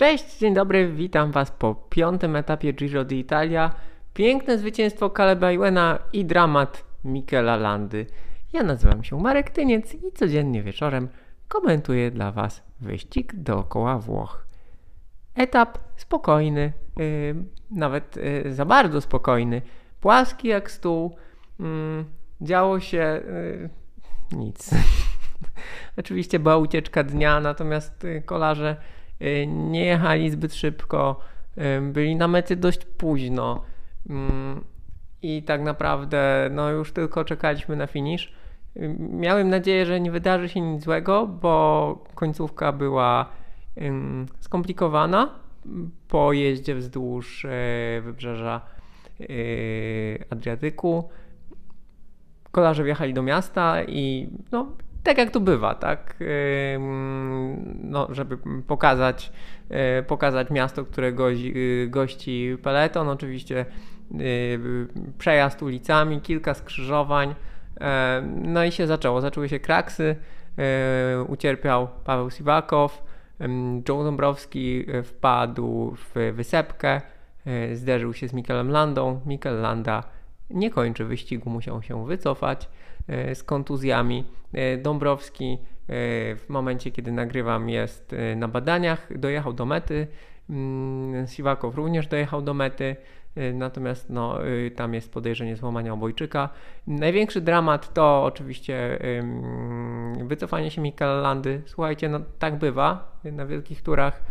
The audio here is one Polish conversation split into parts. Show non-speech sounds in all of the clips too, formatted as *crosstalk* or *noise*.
Cześć, dzień dobry, witam Was po piątym etapie Giro d'Italia. Piękne zwycięstwo Kaleba Iwena i dramat Michela Landy. Ja nazywam się Marek Tyniec i codziennie wieczorem komentuję dla Was wyścig dookoła Włoch. Etap spokojny, yy, nawet yy, za bardzo spokojny, płaski jak stół. Yy, działo się yy, nic. *laughs* Oczywiście była ucieczka dnia, natomiast yy, kolarze nie jechali zbyt szybko, yy, byli na mety dość późno i tak naprawdę no już tylko czekaliśmy na finisz. Miałem nadzieję, że nie wydarzy się nic złego, bo końcówka była skomplikowana po jeździe wzdłuż wybrzeża Adriatyku. Kolarze wjechali do miasta i no, tak jak to bywa, tak? No, żeby pokazać, e, pokazać miasto, które gości, gości peleton. Oczywiście przejazd ulicami, kilka skrzyżowań. No i się zaczęło. Zaczęły się kraksy. Ucierpiał Paweł Siwakow. Joe Dąbrowski wpadł w wysepkę, zderzył się z Mikelem Landą. Mikel Landa nie kończy wyścigu, musiał się wycofać z kontuzjami. Dąbrowski w momencie, kiedy nagrywam, jest na badaniach, dojechał do mety. Siwakow również dojechał do mety. Natomiast no, tam jest podejrzenie złamania obojczyka. Największy dramat to oczywiście wycofanie się Michaela Landy. Słuchajcie, no tak bywa na wielkich turach.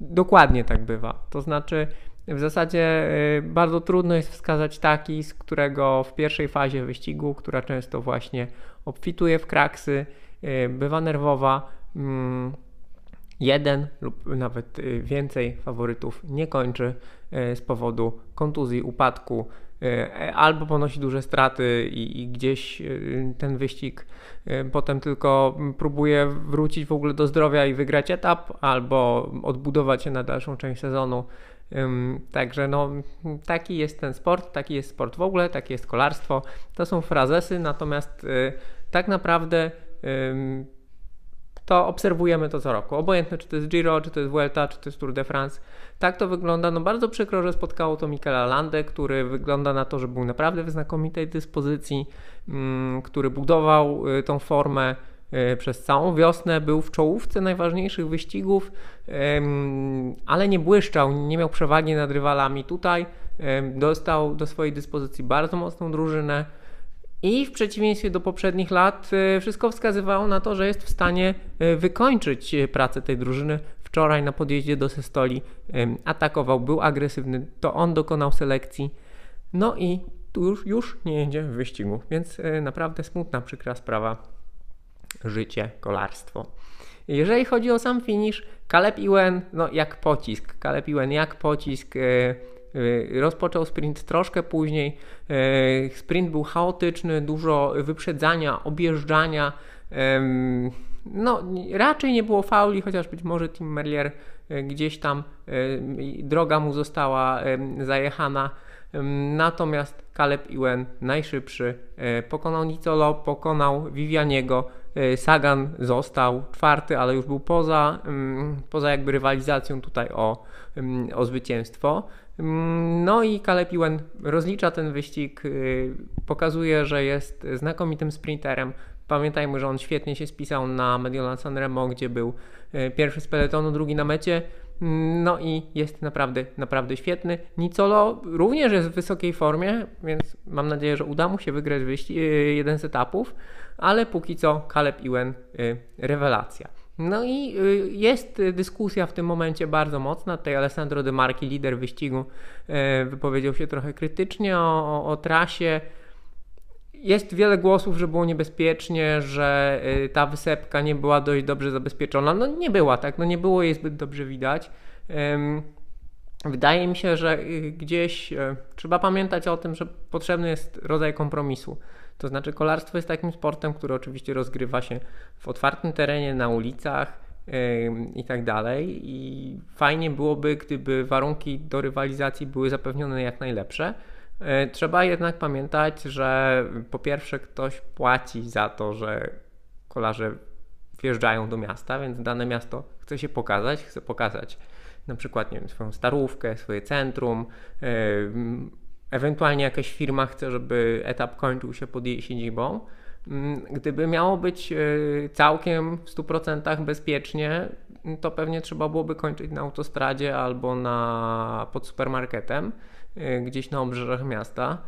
Dokładnie tak bywa. To znaczy w zasadzie bardzo trudno jest wskazać taki, z którego w pierwszej fazie wyścigu, która często właśnie obfituje w kraksy, bywa nerwowa, mm, jeden lub nawet y, więcej faworytów nie kończy y, z powodu kontuzji, upadku, y, albo ponosi duże straty i, i, gdzieś ten wyścig potem tylko próbuje wrócić w ogóle do zdrowia i wygrać etap, albo odbudować się na dalszą część sezonu. Także no, taki jest ten sport, taki jest sport w ogóle, takie jest kolarstwo. To są frazesy, natomiast tak naprawdę to obserwujemy to co roku. Obojętne, czy to jest Giro, czy to jest Vuelta, czy to jest Tour de France. Tak to wygląda. No bardzo przykro, że spotkało to Michela Landę, który wygląda na to, że był naprawdę w znakomitej dyspozycji, który budował y, tą formę y, przez całą wiosnę, był w czołówce najważniejszych wyścigów, ale nie błyszczał, nie miał przewagi nad rywalami. Tutaj dostał do swojej dyspozycji bardzo mocną drużynę i w przeciwieństwie do poprzednich lat e, wszystko wskazywało na to, że jest w stanie e, wykończyć e, pracę tej drużyny. Wczoraj na podjeździe do Sestoli atakował, był agresywny, to on dokonał selekcji. No i już, już nie jedzie w wyścigu, więc naprawdę smutna, przykra sprawa. Życie, kolarstwo. Jeżeli chodzi o sam finish, Caleb Iwen, no jak pocisk. Caleb Iwen jak pocisk. Y, rozpoczął sprint troszkę później. Y, sprint był chaotyczny, dużo wyprzedzania, objeżdżania. No, raczej nie było fauli, chociaż być może Tim Merlier gdzieś tam droga mu została zajechana. Natomiast Caleb Iwen najszybszy pokonał Nicolo, pokonał Vivianiego. Sagan został czwarty, ale już był poza, poza jakby rywalizacją tutaj o, o zwycięstwo. Mm, no i Ewan rozlicza ten wyścig, y, pokazuje, że jest znakomitym sprinterem. Pamiętajmy, że on świetnie się spisał na Mediolan Sanremo, gdzie był y, pierwszy z peletonu, drugi na mecie. No i jest naprawdę, naprawdę świetny. Nicolo również jest w wysokiej formie, więc mam nadzieję, że uda mu się wygrać y, jeden z etapów, ale póki co Caleb Ewan rewelacja. No i y, jest dyskusja w tym momencie bardzo mocna. Tutaj Alessandro De Marchi, lider wyścigu, y, wypowiedział się trochę krytycznie o, o, o trasie. Jest wiele głosów, że było niebezpiecznie, że y, ta wysepka nie była dość dobrze zabezpieczona. No nie była, tak, no nie było jej zbyt dobrze widać. Wydaje mi się, że gdzieś trzeba pamiętać o tym, że potrzebny jest rodzaj kompromisu. To znaczy, kolarstwo jest takim sportem, który oczywiście rozgrywa się w otwartym terenie, na ulicach i tak dalej. I fajnie byłoby, gdyby warunki do rywalizacji były zapewnione jak najlepsze. E, trzeba jednak pamiętać, że po pierwsze ktoś płaci za to, że kolarze wjeżdżają do miasta, więc dane miasto chce się pokazać, chce pokazać na przykład nie wiem, swoją starówkę, swoje centrum, yy, ewentualnie jakaś firma chce, żeby etap kończył się pod jej siedzibą. Gdyby miało być yy, całkiem w 100% bezpiecznie, to pewnie trzeba byłoby kończyć na autostradzie albo na, pod supermarketem, yy, gdzieś na obrzeżach miasta.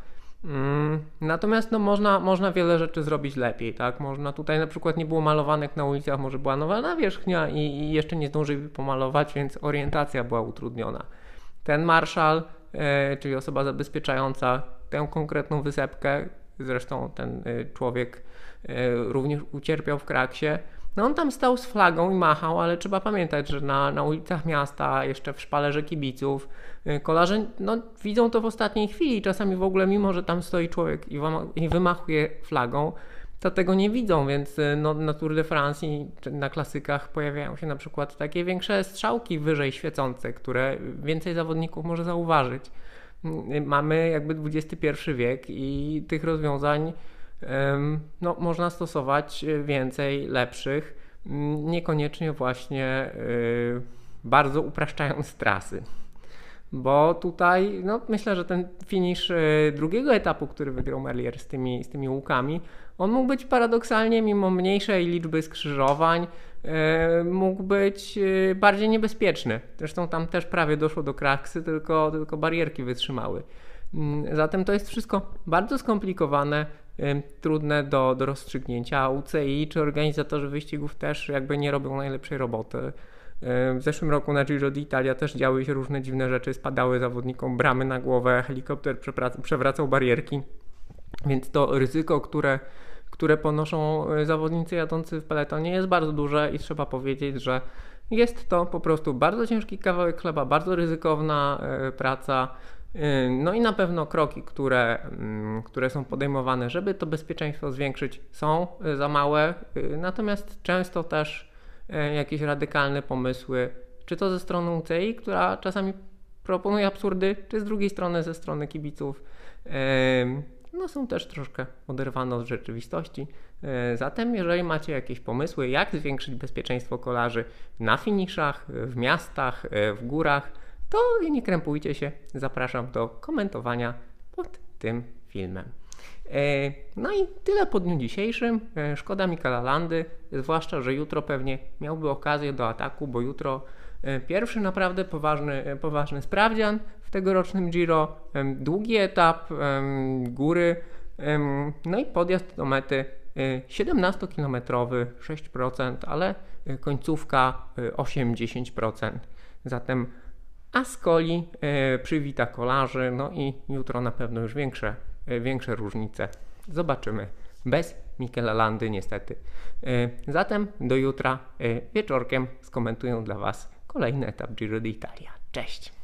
Mm, natomiast no, można, można wiele rzeczy zrobić lepiej, tak? Można tutaj na przykład nie było malowanek na ulicach, może była nowa nawierzchnia i, i jeszcze nie zdążyli pomalować, więc orientacja była utrudniona. Ten marszal, e, czyli osoba zabezpieczająca tę konkretną wysepkę, zresztą ten e, człowiek również ucierpiał w kraksie, no on tam stał z flagą i machał, ale trzeba pamiętać, że na, na ulicach miasta, jeszcze w szpalerze kibiców, y, kolarze no, widzą to w ostatniej chwili. Czasami w ogóle, mimo że tam stoi człowiek i, i wymachuje flagą, to tego nie widzą, więc y, no, na Tour de France i na klasykach pojawiają się na przykład takie większe strzałki wyżej świecące, które więcej zawodników może zauważyć. Y, mamy jakby XXI wiek i tych rozwiązań no, można stosować e, więcej lepszych, niekoniecznie właśnie y, bardzo upraszczając trasy. Bo tutaj, no myślę, że ten finisz e, drugiego etapu, który wygrał Merlier z tymi, z tymi łukami, on mógł być paradoksalnie, mimo mniejszej liczby skrzyżowań, mógł być bardziej niebezpieczny. Zresztą tam też prawie doszło do kraksy, tylko, tylko barierki wytrzymały. Mm, zatem to jest wszystko bardzo skomplikowane, trudne do, do rozstrzygnięcia. UCI czy organizatorzy wyścigów też jakby nie robią najlepszej roboty. W zeszłym roku na Giro d'Italia też działy się różne dziwne rzeczy, spadały zawodnikom bramy na głowę, helikopter przewracał barierki, więc to ryzyko, które, które ponoszą e, zawodnicy jadący w peletonie jest bardzo duże i trzeba powiedzieć, że jest to po prostu bardzo ciężki kawałek chleba, bardzo ryzykowna e, praca. Y, no i na pewno kroki, które, mm, które są podejmowane, żeby to bezpieczeństwo zwiększyć, są y, za małe, y, natomiast często też jakieś radykalne pomysły, czy to ze strony UCI, która czasami proponuje absurdy, czy z drugiej strony ze strony kibiców, no są też troszkę oderwane od rzeczywistości. Zatem, jeżeli macie jakieś pomysły, jak zwiększyć bezpieczeństwo kolarzy na finiszach, w miastach, w górach, to nie krępujcie się. Zapraszam do komentowania pod tym filmem. E, no i tyle po dniu dzisiejszym. E, szkoda Mikala Landy, zwłaszcza, że jutro pewnie miałby okazję do ataku, bo jutro e, pierwszy naprawdę poważny, poważny sprawdzian w tegorocznym Giro, długi etap, góry, no i podjazd do mety 17-kilometrowy, 6%, ale końcówka 8-10%. Zatem Ascoli e, przywita kolarzy, no i jutro na pewno już większe, e, większe różnice. Zobaczymy. Bez Michela Landy niestety. E, zatem do jutra wieczorkiem skomentuję dla Was kolejny etap Giro d'Italia. Cześć!